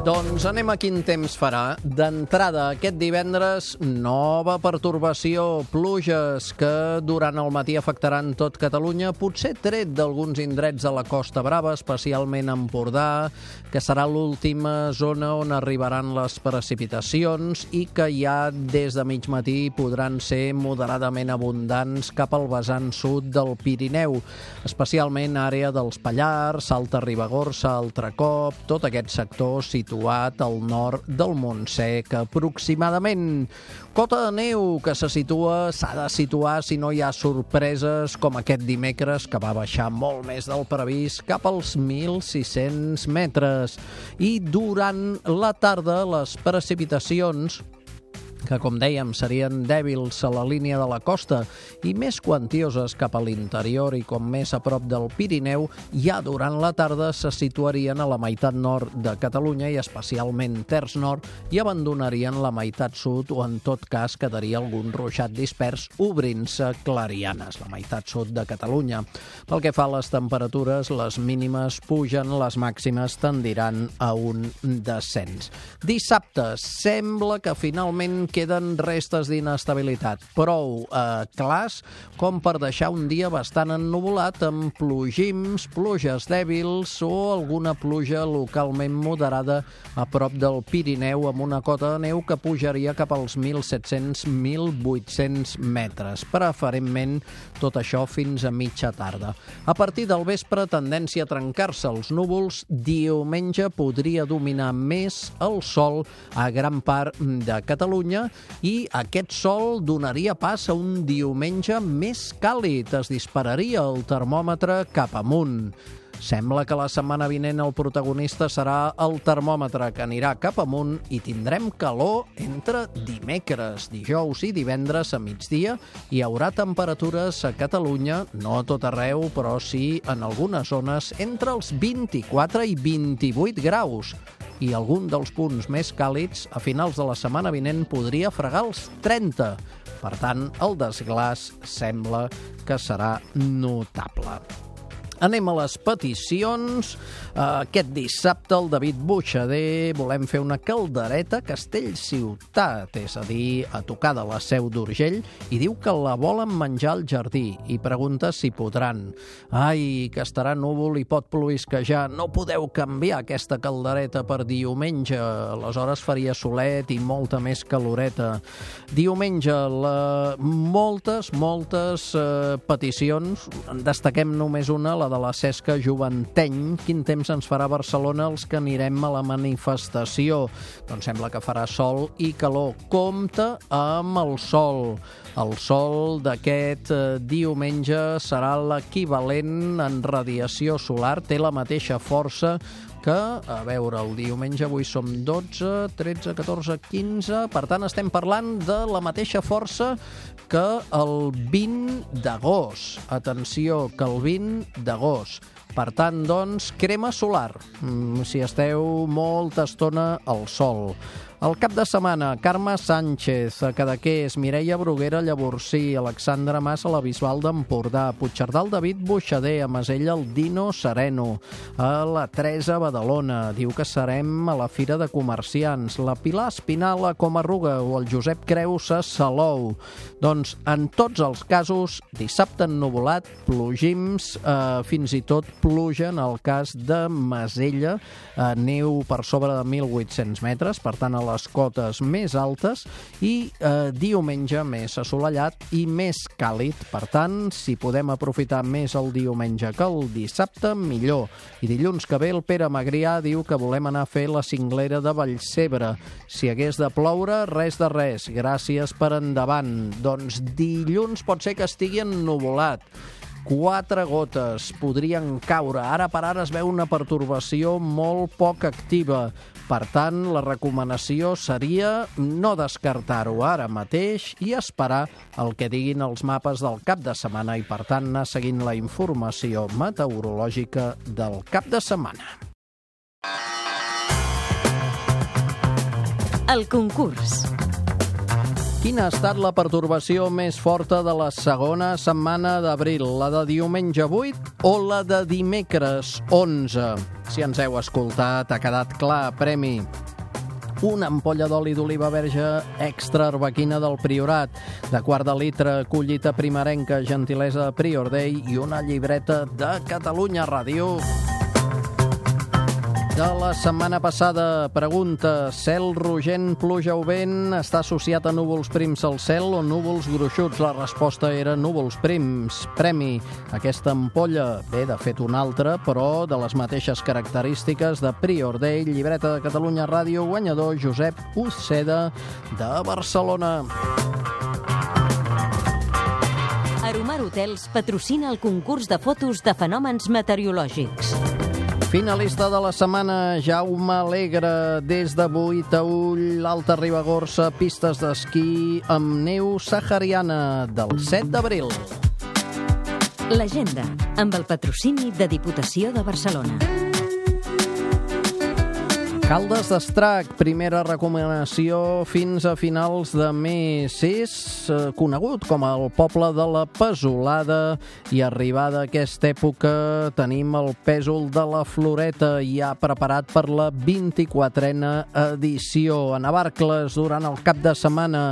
Doncs anem a quin temps farà. D'entrada, aquest divendres, nova pertorbació, pluges que durant el matí afectaran tot Catalunya, potser tret d'alguns indrets de la Costa Brava, especialment Empordà, que serà l'última zona on arribaran les precipitacions i que ja des de mig matí podran ser moderadament abundants cap al vessant sud del Pirineu, especialment àrea dels Pallars, Alta Ribagorça, Altracop, tot aquest sector situat situat al nord del Montsec aproximadament. Cota de neu que se situa, s'ha de situar si no hi ha sorpreses com aquest dimecres que va baixar molt més del previst cap als 1.600 metres. I durant la tarda les precipitacions que, com dèiem, serien dèbils a la línia de la costa i més quantioses cap a l'interior i com més a prop del Pirineu, ja durant la tarda se situarien a la meitat nord de Catalunya i especialment terç nord i abandonarien la meitat sud o en tot cas quedaria algun ruixat dispers obrint-se clarianes, la meitat sud de Catalunya. Pel que fa a les temperatures, les mínimes pugen, les màximes tendiran a un descens. Dissabte sembla que finalment queden restes d'inestabilitat, prou eh, clars com per deixar un dia bastant ennuvolat amb plogims, pluges dèbils o alguna pluja localment moderada a prop del Pirineu amb una cota de neu que pujaria cap als 1.700-1.800 metres, preferentment tot això fins a mitja tarda. A partir del vespre, tendència a trencar-se els núvols, diumenge podria dominar més el sol a gran part de Catalunya i aquest sol donaria pas a un diumenge més càlid. Es dispararia el termòmetre cap amunt. Sembla que la setmana vinent el protagonista serà el termòmetre, que anirà cap amunt i tindrem calor entre dimecres, dijous i divendres a migdia. Hi haurà temperatures a Catalunya, no a tot arreu, però sí en algunes zones, entre els 24 i 28 graus i algun dels punts més càlids a finals de la setmana vinent podria fregar els 30. Per tant, el desglàs sembla que serà notable. Anem a les peticions. Aquest dissabte el David Buixader volem fer una caldereta Castellciutat, és a dir, a tocar de la Seu d'Urgell, i diu que la volen menjar al jardí i pregunta si podran. Ai, que estarà núvol i pot ploisquejar. No podeu canviar aquesta caldereta per diumenge. Aleshores faria solet i molta més caloreta. Diumenge, la... moltes, moltes eh, peticions. En destaquem només una, la de la Cesca Joventeny. Quin temps ens farà Barcelona els que anirem a la manifestació? Doncs sembla que farà sol i calor. Compte amb el sol. El sol d'aquest eh, diumenge serà l'equivalent en radiació solar, té la mateixa força que, a veure, el diumenge avui som 12, 13, 14, 15... Per tant, estem parlant de la mateixa força que el 20 d'agost. Atenció, que el 20 d'agost. Per tant, doncs, crema solar, mm, si esteu molta estona al sol. El cap de setmana, Carme Sánchez, a Cadaqués, Mireia Bruguera, Llavorsí, Alexandra Mas a la Bisbal d'Empordà, Puigcerdà, el David Buixader, a Masella, el Dino Sereno, a la Teresa Badalona, diu que serem a la Fira de Comerciants, la Pilar Espinal a Comarruga o el Josep Creus a Salou. Doncs, en tots els casos, dissabte ennuvolat, plogims, eh, fins i tot pluja en el cas de Masella, eh, neu per sobre de 1.800 metres, per tant, a les cotes més altes i eh, diumenge més assolellat i més càlid. Per tant, si podem aprofitar més el diumenge que el dissabte, millor. I dilluns que ve el Pere Magrià diu que volem anar a fer la cinglera de Vallcebre. Si hagués de ploure, res de res. Gràcies per endavant. Doncs dilluns pot ser que estigui ennuvolat quatre gotes podrien caure. Ara per ara es veu una pertorbació molt poc activa. Per tant, la recomanació seria no descartar-ho ara mateix i esperar el que diguin els mapes del cap de setmana i, per tant, anar seguint la informació meteorològica del cap de setmana. El concurs. Quina ha estat la pertorbació més forta de la segona setmana d'abril? La de diumenge 8 o la de dimecres 11? Si ens heu escoltat, ha quedat clar, premi una ampolla d'oli d'oliva verge extra arbequina del Priorat, de quart de litre, collita primerenca, gentilesa Prior Day i una llibreta de Catalunya Ràdio. De la setmana passada, pregunta, cel rogent, pluja o vent està associat a núvols prims al cel o núvols gruixuts? La resposta era núvols prims. Premi, aquesta ampolla, bé, de fet una altra, però de les mateixes característiques de Prior Day, llibreta de Catalunya Ràdio, guanyador Josep Uceda de Barcelona. Aromar Hotels patrocina el concurs de fotos de fenòmens meteorològics. Finalista de la setmana, Jaume Alegre, des de Buitaüll, l'Alta Ribagorça, pistes d'esquí amb neu sahariana del 7 d'abril. L'agenda, amb el patrocini de Diputació de Barcelona. Caldes d'Estrac, primera recomanació fins a finals de mes. És eh, conegut com el poble de la Pesolada i arribada a aquesta època tenim el pèsol de la Floreta ja preparat per la 24a edició. A Navarcles, durant el cap de setmana,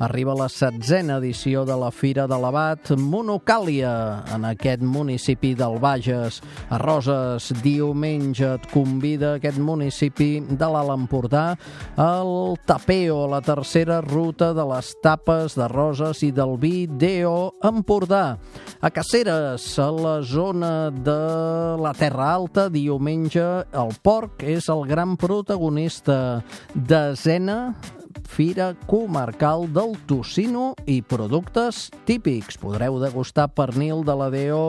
arriba la setzena edició de la Fira de l'Abat Monocàlia en aquest municipi del Bages. A Roses, diumenge et convida aquest municipi de l'Alt Empordà, el Tapeo, la tercera ruta de les tapes de roses i del vi Deo Empordà. A Caceres, a la zona de la Terra Alta, diumenge, el porc és el gran protagonista. Desena Fira Comarcal del Tocino i productes típics. Podreu degustar pernil de la DO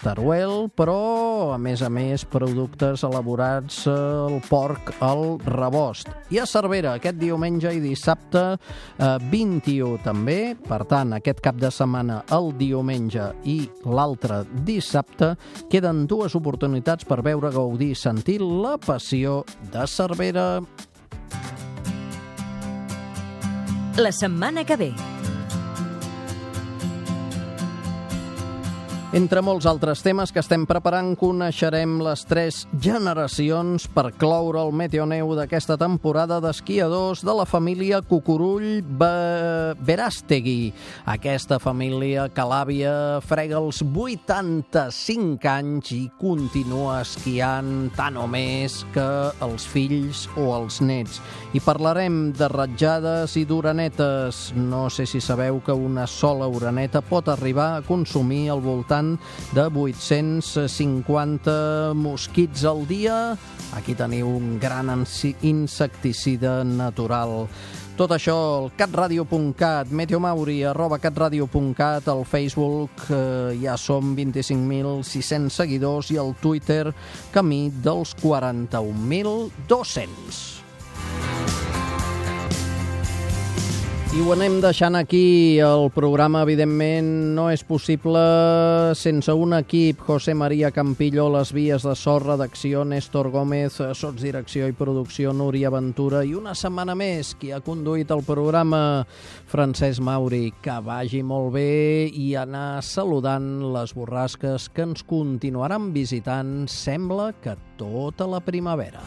Teruel, però, a més a més, productes elaborats al porc al rebost. I a Cervera, aquest diumenge i dissabte, eh, 21 també. Per tant, aquest cap de setmana, el diumenge i l'altre dissabte, queden dues oportunitats per veure, gaudir i sentir la passió de Cervera. La setmana que ve. Entre molts altres temes que estem preparant, coneixerem les tres generacions per cloure el meteoneu d'aquesta temporada d'esquiadors de la família Cucurull Be Veràstegui. Aquesta família que l'àvia frega els 85 anys i continua esquiant tant o més que els fills o els nets. I parlarem de ratjades i d'uranetes. No sé si sabeu que una sola uraneta pot arribar a consumir al voltant voltant de 850 mosquits al dia. Aquí teniu un gran insecticida natural. Tot això al catradio.cat, meteomauri, arroba catradio.cat, al Facebook eh, ja som 25.600 seguidors i al Twitter camí dels 41.200. I ho anem deixant aquí. El programa, evidentment, no és possible sense un equip. José María Campillo, les vies de so, redacció, Néstor Gómez, sotsdirecció i producció, Núria Ventura. I una setmana més, qui ha conduït el programa, Francesc Mauri. Que vagi molt bé i anar saludant les borrasques que ens continuaran visitant, sembla que tota la primavera.